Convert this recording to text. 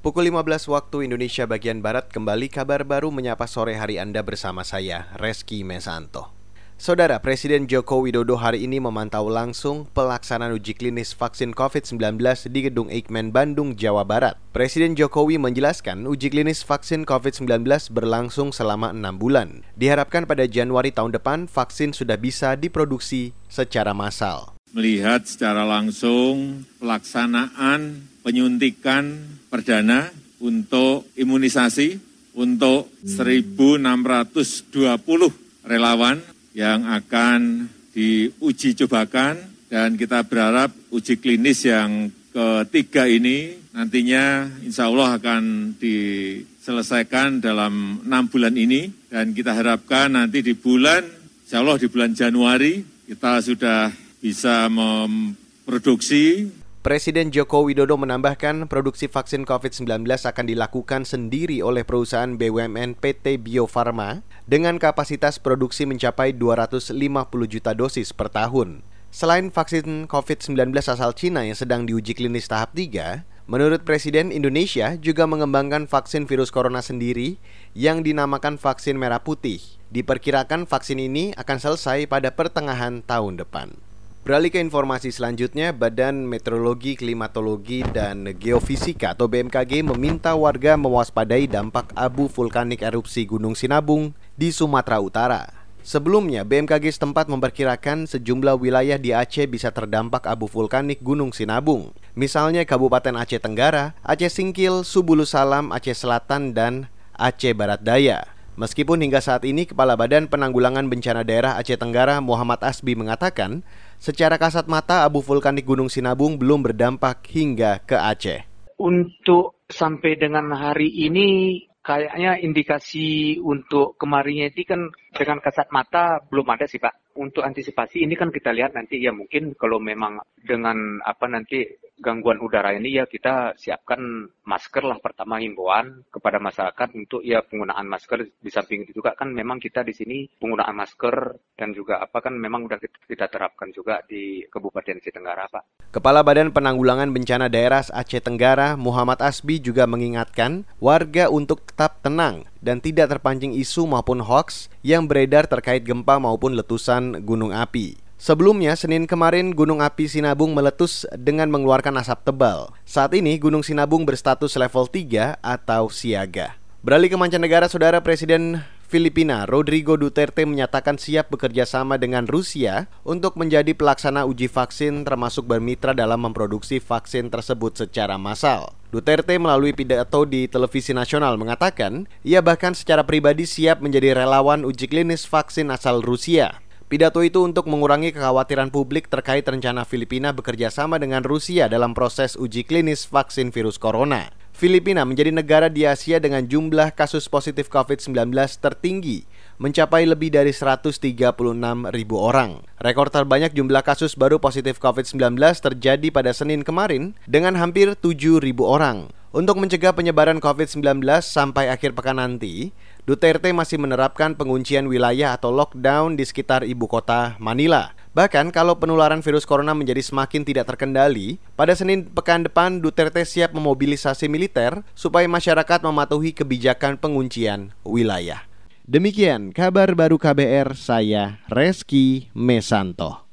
Pukul 15 waktu Indonesia bagian Barat kembali kabar baru menyapa sore hari Anda bersama saya, Reski Mesanto. Saudara Presiden Joko Widodo hari ini memantau langsung pelaksanaan uji klinis vaksin COVID-19 di Gedung Eijkman Bandung, Jawa Barat. Presiden Jokowi menjelaskan uji klinis vaksin COVID-19 berlangsung selama enam bulan. Diharapkan pada Januari tahun depan vaksin sudah bisa diproduksi secara massal. Melihat secara langsung pelaksanaan penyuntikan perdana untuk imunisasi untuk 1.620 relawan yang akan diuji cobakan. Dan kita berharap uji klinis yang ketiga ini nantinya insya Allah akan diselesaikan dalam enam bulan ini. Dan kita harapkan nanti di bulan insya Allah di bulan Januari kita sudah bisa memproduksi Presiden Joko Widodo menambahkan produksi vaksin COVID-19 akan dilakukan sendiri oleh perusahaan BUMN PT Bio Farma dengan kapasitas produksi mencapai 250 juta dosis per tahun. Selain vaksin COVID-19 asal Cina yang sedang diuji klinis tahap 3, menurut Presiden Indonesia juga mengembangkan vaksin virus corona sendiri yang dinamakan vaksin merah putih. Diperkirakan vaksin ini akan selesai pada pertengahan tahun depan. Beralih ke informasi selanjutnya, Badan Meteorologi, Klimatologi, dan Geofisika atau BMKG meminta warga mewaspadai dampak abu vulkanik erupsi Gunung Sinabung di Sumatera Utara. Sebelumnya, BMKG setempat memperkirakan sejumlah wilayah di Aceh bisa terdampak abu vulkanik Gunung Sinabung. Misalnya Kabupaten Aceh Tenggara, Aceh Singkil, Subulus Salam, Aceh Selatan, dan Aceh Barat Daya. Meskipun hingga saat ini Kepala Badan Penanggulangan Bencana Daerah Aceh Tenggara Muhammad Asbi mengatakan, secara kasat mata abu vulkanik Gunung Sinabung belum berdampak hingga ke Aceh. Untuk sampai dengan hari ini kayaknya indikasi untuk kemarinnya ini kan dengan kasat mata belum ada sih Pak. Untuk antisipasi ini kan kita lihat nanti ya mungkin kalau memang dengan apa nanti gangguan udara ini ya kita siapkan masker lah pertama himbauan kepada masyarakat untuk ya penggunaan masker di samping itu juga kan memang kita di sini penggunaan masker dan juga apa kan memang udah kita, kita terapkan juga di Kabupaten Aceh Tenggara Pak. Kepala Badan Penanggulangan Bencana Daerah Aceh Tenggara Muhammad Asbi juga mengingatkan warga untuk tetap tenang dan tidak terpancing isu maupun hoax yang beredar terkait gempa maupun letusan gunung api. Sebelumnya, Senin kemarin Gunung Api Sinabung meletus dengan mengeluarkan asap tebal. Saat ini, Gunung Sinabung berstatus level 3 atau siaga. Beralih ke mancanegara, Saudara Presiden Filipina Rodrigo Duterte menyatakan siap bekerja sama dengan Rusia untuk menjadi pelaksana uji vaksin termasuk bermitra dalam memproduksi vaksin tersebut secara massal. Duterte melalui pidato di televisi nasional mengatakan, ia bahkan secara pribadi siap menjadi relawan uji klinis vaksin asal Rusia. Pidato itu untuk mengurangi kekhawatiran publik terkait rencana Filipina bekerja sama dengan Rusia dalam proses uji klinis vaksin virus corona. Filipina menjadi negara di Asia dengan jumlah kasus positif COVID-19 tertinggi, mencapai lebih dari 136 ribu orang. Rekor terbanyak jumlah kasus baru positif COVID-19 terjadi pada Senin kemarin dengan hampir 7 ribu orang. Untuk mencegah penyebaran COVID-19 sampai akhir pekan nanti, Duterte masih menerapkan penguncian wilayah atau lockdown di sekitar ibu kota Manila. Bahkan kalau penularan virus corona menjadi semakin tidak terkendali, pada Senin pekan depan Duterte siap memobilisasi militer supaya masyarakat mematuhi kebijakan penguncian wilayah. Demikian kabar baru KBR saya Reski Mesanto.